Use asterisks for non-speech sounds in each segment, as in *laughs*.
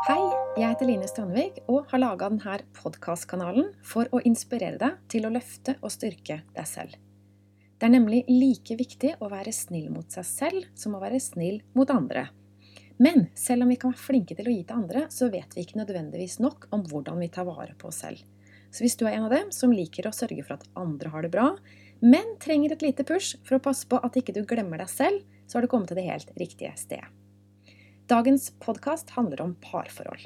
Hei, jeg heter Line Strandvik og har laga denne podkastkanalen for å inspirere deg til å løfte og styrke deg selv. Det er nemlig like viktig å være snill mot seg selv som å være snill mot andre. Men selv om vi kan være flinke til å gi til andre, så vet vi ikke nødvendigvis nok om hvordan vi tar vare på oss selv. Så hvis du er en av dem som liker å sørge for at andre har det bra, men trenger et lite push for å passe på at ikke du glemmer deg selv, så har du kommet til det helt riktige stedet. Dagens podkast handler om parforhold.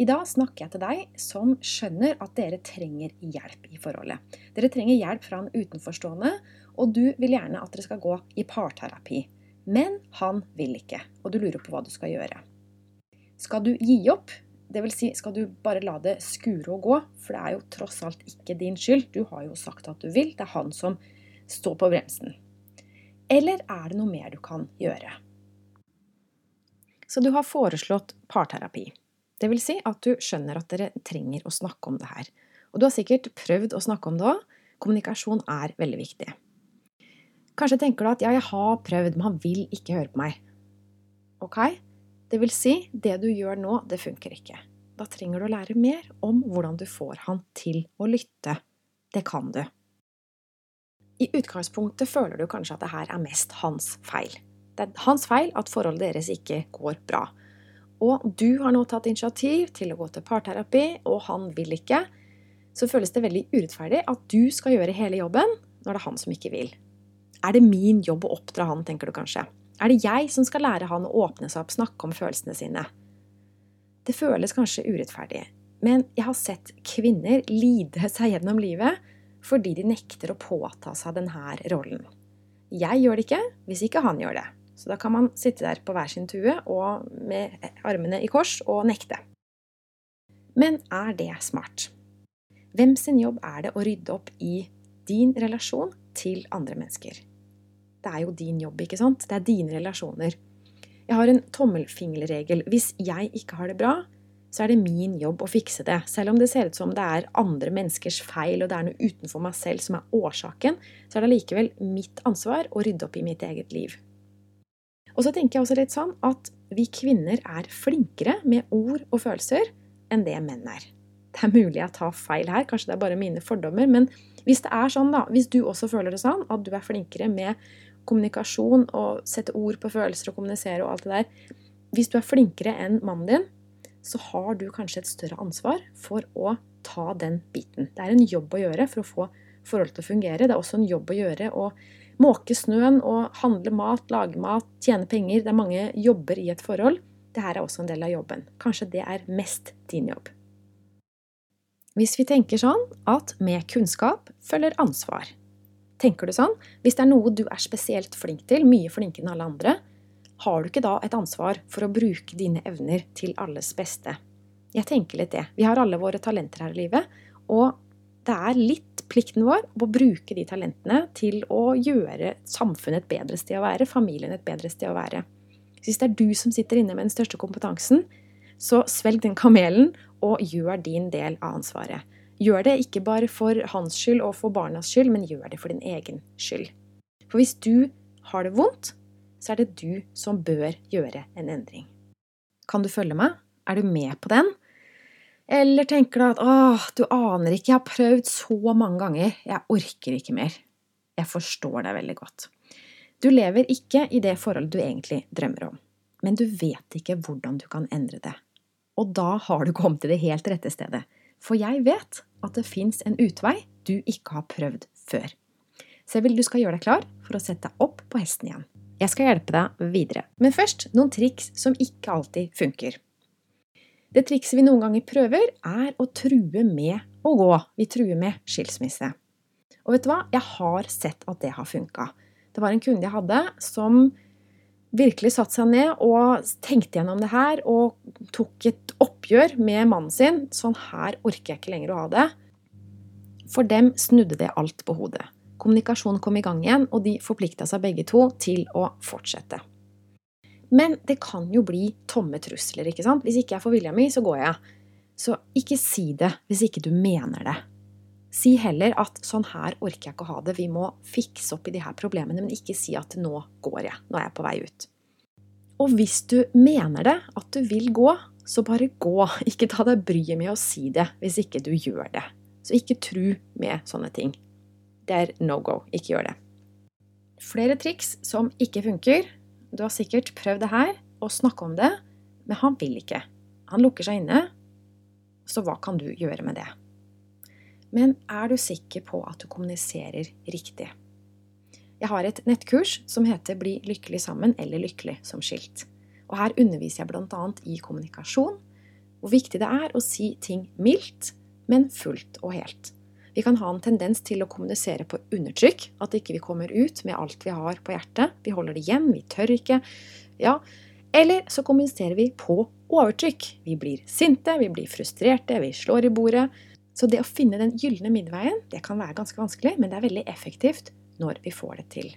I dag snakker jeg til deg som skjønner at dere trenger hjelp i forholdet. Dere trenger hjelp fra en utenforstående, og du vil gjerne at dere skal gå i parterapi. Men han vil ikke, og du lurer på hva du skal gjøre. Skal du gi opp? Dvs. Si, skal du bare la det skure og gå? For det er jo tross alt ikke din skyld. Du har jo sagt at du vil. Det er han som står på bremsen. Eller er det noe mer du kan gjøre? Så du har foreslått parterapi. Det vil si at du skjønner at dere trenger å snakke om det her. Og du har sikkert prøvd å snakke om det òg. Kommunikasjon er veldig viktig. Kanskje tenker du at ja, jeg har prøvd, men han vil ikke høre på meg. Ok? Det vil si, det du gjør nå, det funker ikke. Da trenger du å lære mer om hvordan du får han til å lytte. Det kan du. I utgangspunktet føler du kanskje at det her er mest hans feil. Det er hans feil at forholdet deres ikke går bra. Og du har nå tatt initiativ til å gå til parterapi, og han vil ikke. Så føles det veldig urettferdig at du skal gjøre hele jobben når det er han som ikke vil. Er det min jobb å oppdra han, tenker du kanskje. Er det jeg som skal lære han å åpne seg opp, snakke om følelsene sine? Det føles kanskje urettferdig, men jeg har sett kvinner lide seg gjennom livet fordi de nekter å påta seg denne rollen. Jeg gjør det ikke hvis ikke han gjør det. Så da kan man sitte der på hver sin tue og med armene i kors og nekte. Men er det smart? Hvem sin jobb er det å rydde opp i din relasjon til andre mennesker? Det er jo din jobb, ikke sant? Det er dine relasjoner. Jeg har en tommelfingerregel. Hvis jeg ikke har det bra, så er det min jobb å fikse det. Selv om det ser ut som det er andre menneskers feil og det er noe utenfor meg selv som er årsaken, så er det allikevel mitt ansvar å rydde opp i mitt eget liv. Og så tenker jeg også litt sånn at vi kvinner er flinkere med ord og følelser enn det menn er. Det er mulig jeg tar feil her, kanskje det er bare mine fordommer, men hvis det er sånn, da, hvis du også føler det sånn, at du er flinkere med kommunikasjon og sette ord på følelser og kommunisere og alt det der Hvis du er flinkere enn mannen din, så har du kanskje et større ansvar for å ta den biten. Det er en jobb å gjøre for å få forholdet til å fungere. Det er også en jobb å gjøre å Måke snøen og handle mat, lage mat, tjene penger. Det er mange jobber i et forhold. Dette er også en del av jobben. Kanskje det er mest din jobb. Hvis vi tenker sånn at med kunnskap følger ansvar. Tenker du sånn? Hvis det er noe du er spesielt flink til, mye flinkere enn alle andre, har du ikke da et ansvar for å bruke dine evner til alles beste? Jeg tenker litt det. Vi har alle våre talenter her i livet, og det er litt plikten vår å bruke de talentene til å gjøre samfunnet et bedre sted å være, familien et bedre sted å være. Hvis det er du som sitter inne med den største kompetansen, så svelg den kamelen og gjør din del av ansvaret. Gjør det ikke bare for hans skyld og for barnas skyld, men gjør det for din egen skyld. For hvis du har det vondt, så er det du som bør gjøre en endring. Kan du følge meg? Er du med på den? Eller tenker du at åh, du aner ikke, jeg har prøvd så mange ganger, jeg orker ikke mer. Jeg forstår deg veldig godt. Du lever ikke i det forholdet du egentlig drømmer om, men du vet ikke hvordan du kan endre det. Og da har du kommet til det helt rette stedet, for jeg vet at det fins en utvei du ikke har prøvd før. Så jeg vil du skal gjøre deg klar for å sette deg opp på hesten igjen. Jeg skal hjelpe deg videre, men først noen triks som ikke alltid funker. Det trikset vi noen ganger prøver, er å true med å gå. Vi truer med skilsmisse. Og vet du hva? Jeg har sett at det har funka. Det var en kunde jeg hadde som virkelig satte seg ned og tenkte gjennom det her og tok et oppgjør med mannen sin. Sånn her orker jeg ikke lenger å ha det. For dem snudde det alt på hodet. Kommunikasjonen kom i gang igjen, og de forplikta seg begge to til å fortsette. Men det kan jo bli tomme trusler, ikke sant? Hvis ikke jeg får vilja mi, så går jeg. Så ikke si det hvis ikke du mener det. Si heller at sånn her orker jeg ikke å ha det, vi må fikse opp i de her problemene, men ikke si at nå går jeg, nå er jeg på vei ut. Og hvis du mener det, at du vil gå, så bare gå. *laughs* Ikke ta deg bryet med å si det hvis ikke du gjør det. Så ikke tru med sånne ting. Det er no go. Ikke gjør det. Flere triks som ikke funker. Du har sikkert prøvd det her og snakke om det, men han vil ikke. Han lukker seg inne. Så hva kan du gjøre med det? Men er du sikker på at du kommuniserer riktig? Jeg har et nettkurs som heter Bli lykkelig sammen eller lykkelig som skilt. Og her underviser jeg bl.a. i kommunikasjon, hvor viktig det er å si ting mildt, men fullt og helt. Vi kan ha en tendens til å kommunisere på undertrykk, at ikke vi kommer ut med alt vi har på hjertet. Vi holder det igjen, vi tør ikke. Ja, eller så kommuniserer vi på overtrykk. Vi blir sinte, vi blir frustrerte, vi slår i bordet. Så det å finne den gylne middelveien det kan være ganske vanskelig, men det er veldig effektivt når vi får det til.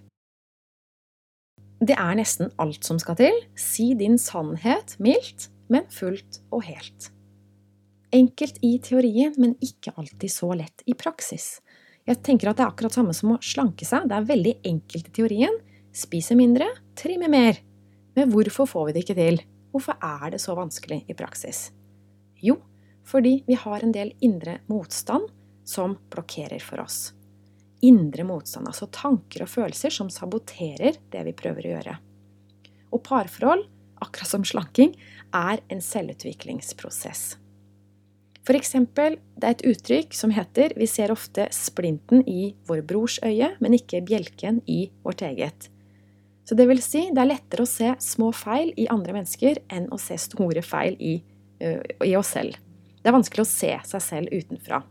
Det er nesten alt som skal til. Si din sannhet mildt, men fullt og helt. Enkelt i teorien, men ikke alltid så lett i praksis. Jeg tenker at det er akkurat samme som å slanke seg. Det er veldig enkelt i teorien. Spise mindre, trimme mer. Men hvorfor får vi det ikke til? Hvorfor er det så vanskelig i praksis? Jo, fordi vi har en del indre motstand som blokkerer for oss indre motstand, altså tanker og følelser som saboterer det vi prøver å gjøre. Og parforhold, akkurat som slanking, er en selvutviklingsprosess. For eksempel, det er et uttrykk som heter 'vi ser ofte splinten i vår brors øye, men ikke bjelken i vårt eget'. Så det vil si, det er lettere å se små feil i andre mennesker enn å se store feil i, uh, i oss selv. Det er vanskelig å se seg selv utenfra.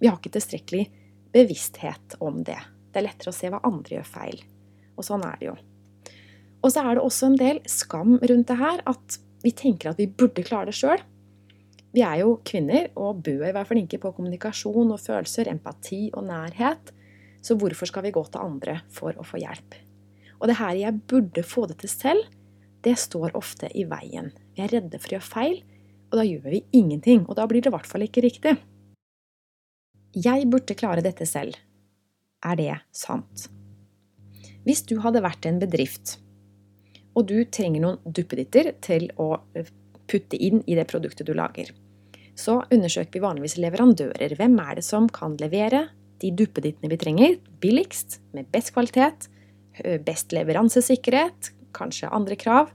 Vi har ikke tilstrekkelig bevissthet om det. Det er lettere å se hva andre gjør feil. Og sånn er det jo. Og så er det også en del skam rundt det her, at vi tenker at vi burde klare det sjøl. Vi er jo kvinner og bør være flinke på kommunikasjon og følelser, empati og nærhet. Så hvorfor skal vi gå til andre for å få hjelp? Og det her 'jeg burde få det til selv', det står ofte i veien. Vi er redde for å gjøre feil, og da gjør vi ingenting. Og da blir det i hvert fall ikke riktig. Jeg burde klare dette selv. Er det sant? Hvis du hadde vært i en bedrift, og du trenger noen duppeditter til å eh, putte inn i det produktet du lager, så undersøker vi vanligvis leverandører. Hvem er det som kan levere de duppedittene vi trenger, billigst, med best kvalitet, best leveransesikkerhet, kanskje andre krav?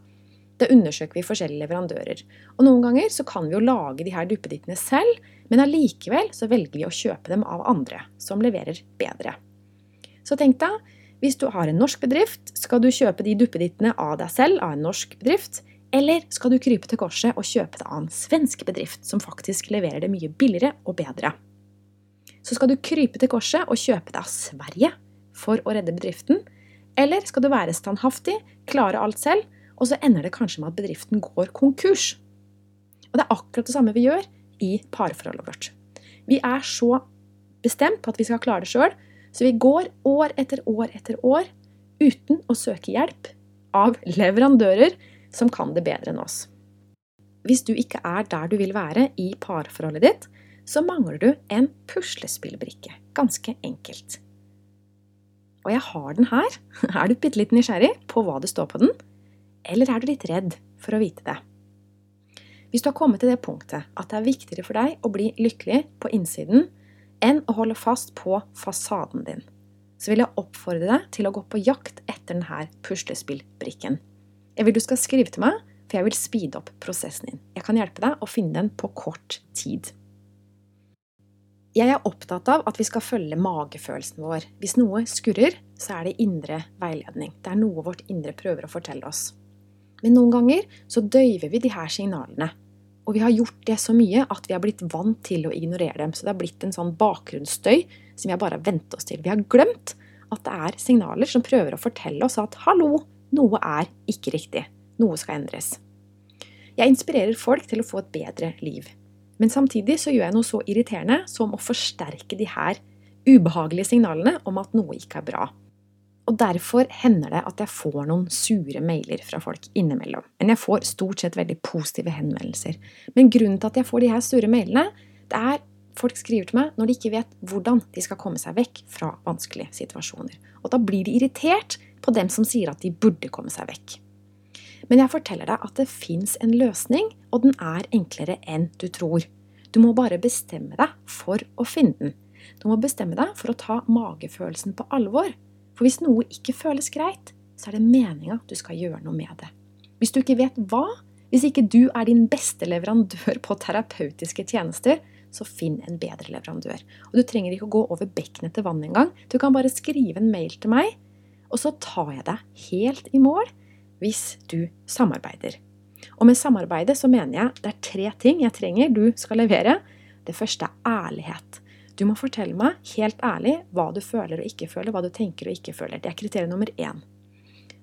Da undersøker vi forskjellige leverandører. Og noen ganger så kan vi jo lage de her duppedittene selv, men allikevel så velger vi å kjøpe dem av andre, som leverer bedre. Så tenk deg, hvis du har en norsk bedrift, skal du kjøpe de duppedittene av deg selv, av en norsk bedrift, eller skal du krype til korset og kjøpe det av en svensk bedrift, som faktisk leverer det mye billigere og bedre? Så skal du krype til korset og kjøpe det av Sverige for å redde bedriften, eller skal du være standhaftig, klare alt selv, og så ender det kanskje med at bedriften går konkurs? Og det er akkurat det samme vi gjør i parforholdet vårt. Vi er så bestemt på at vi skal klare det sjøl, så vi går år etter år etter år uten å søke hjelp av leverandører som kan det bedre enn oss. Hvis du ikke er der du vil være i parforholdet ditt, så mangler du en puslespillbrikke. Ganske enkelt. Og jeg har den her. *laughs* Er du bitte litt nysgjerrig på hva det står på den? Eller er du litt redd for å vite det? Hvis du har kommet til det punktet at det er viktigere for deg å bli lykkelig på innsiden enn å holde fast på fasaden din, så vil jeg oppfordre deg til å gå på jakt etter denne puslespillbrikken. Jeg vil du skal skrive til meg, for jeg vil speede opp prosessen din. Jeg kan hjelpe deg å finne den på kort tid. Jeg er opptatt av at vi skal følge magefølelsen vår. Hvis noe skurrer, så er det indre veiledning. Det er noe vårt indre prøver å fortelle oss. Men noen ganger så døyver vi de her signalene. Og vi har gjort det så mye at vi har blitt vant til å ignorere dem. Så det har blitt en sånn bakgrunnsstøy som vi har bare vent oss til. Vi har glemt at det er signaler som prøver å fortelle oss at hallo, noe er ikke riktig. Noe skal endres. Jeg inspirerer folk til å få et bedre liv. Men samtidig så gjør jeg noe så irriterende som å forsterke de her ubehagelige signalene om at noe ikke er bra. Og derfor hender det at jeg får noen sure mailer fra folk innimellom. Men jeg får stort sett veldig positive henvendelser. Men grunnen til at jeg får de her sure mailene, det er folk skriver til meg når de ikke vet hvordan de skal komme seg vekk fra vanskelige situasjoner. Og da blir de irritert på dem som sier at de burde komme seg vekk. Men jeg forteller deg at det fins en løsning, og den er enklere enn du tror. Du må bare bestemme deg for å finne den. Du må bestemme deg for å ta magefølelsen på alvor. For hvis noe ikke føles greit, så er det meninga du skal gjøre noe med det. Hvis du ikke vet hva, hvis ikke du er din beste leverandør på terapeutiske tjenester, så finn en bedre leverandør. Og du trenger ikke å gå over bekkenet til vann engang. Du kan bare skrive en mail til meg, og så tar jeg deg helt i mål hvis du samarbeider. Og med samarbeidet så mener jeg det er tre ting jeg trenger du skal levere. Det første er ærlighet. Du må fortelle meg helt ærlig hva du føler og ikke føler, hva du tenker og ikke føler. Det er kriterium nummer én.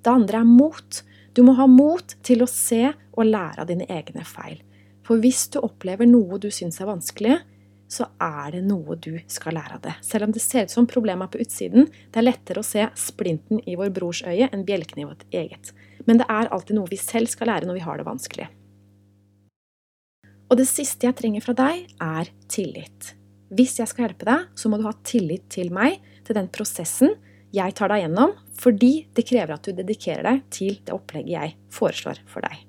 Det andre er mot. Du må ha mot til å se og lære av dine egne feil. For hvis du opplever noe du syns er vanskelig, så er det noe du skal lære av det. Selv om det ser ut som problemet er på utsiden, det er lettere å se splinten i vår brors øye enn bjelken i vårt eget. Men det er alltid noe vi selv skal lære når vi har det vanskelig. Og det siste jeg trenger fra deg, er tillit. Hvis jeg skal hjelpe deg, så må du ha tillit til meg, til den prosessen jeg tar deg gjennom, fordi det krever at du dedikerer deg til det opplegget jeg foreslår for deg.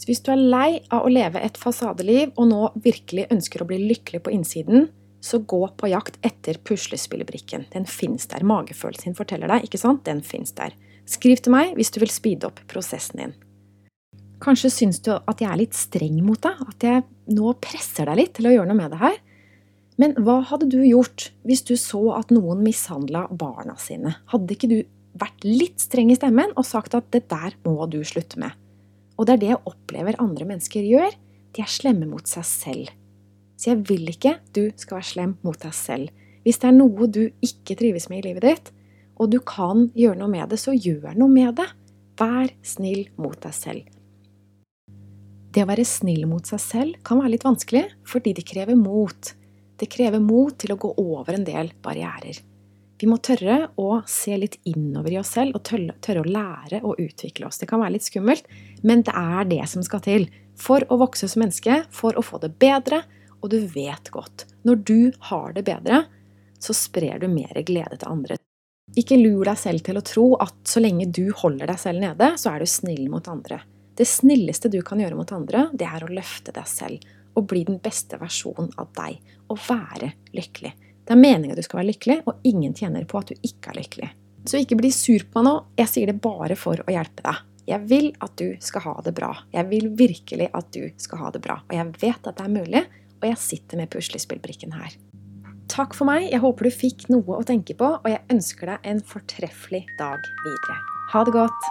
Så hvis du er lei av å leve et fasadeliv og nå virkelig ønsker å bli lykkelig på innsiden, så gå på jakt etter puslespillebrikken. Den fins der. Magefølelsen forteller deg, ikke sant? Den fins der. Skriv til meg hvis du vil speede opp prosessen din. Kanskje syns du at jeg er litt streng mot deg, at jeg nå presser deg litt til å gjøre noe med det her. Men hva hadde du gjort hvis du så at noen mishandla barna sine? Hadde ikke du vært litt streng i stemmen og sagt at det der må du slutte med? Og det er det jeg opplever andre mennesker gjør. De er slemme mot seg selv. Så jeg vil ikke du skal være slem mot deg selv. Hvis det er noe du ikke trives med i livet ditt, og du kan gjøre noe med det, så gjør noe med det. Vær snill mot deg selv. Det å være snill mot seg selv kan være litt vanskelig, fordi det krever mot. Det krever mot til å gå over en del barrierer. Vi må tørre å se litt innover i oss selv og tørre, å lære og utvikle oss. Det kan være litt skummelt, men det er det som skal til for å vokse som menneske, for å få det bedre. Og du vet godt når du har det bedre, så sprer du mer glede til andre. Ikke lur deg selv til å tro at så lenge du holder deg selv nede, så er du snill mot andre. Det snilleste du kan gjøre mot andre, det er å løfte deg selv og bli den beste versjonen av deg og være lykkelig. Det er meninga du skal være lykkelig, og ingen tjener på at du ikke er lykkelig. Så ikke bli sur på meg nå. Jeg sier det bare for å hjelpe deg. Jeg vil at du skal ha det bra. Jeg vil virkelig at du skal ha det bra. Og jeg vet at det er mulig, og jeg sitter med puslespillbrikken her. Takk for meg. Jeg håper du fikk noe å tenke på, og jeg ønsker deg en fortreffelig dag videre. Ha det godt.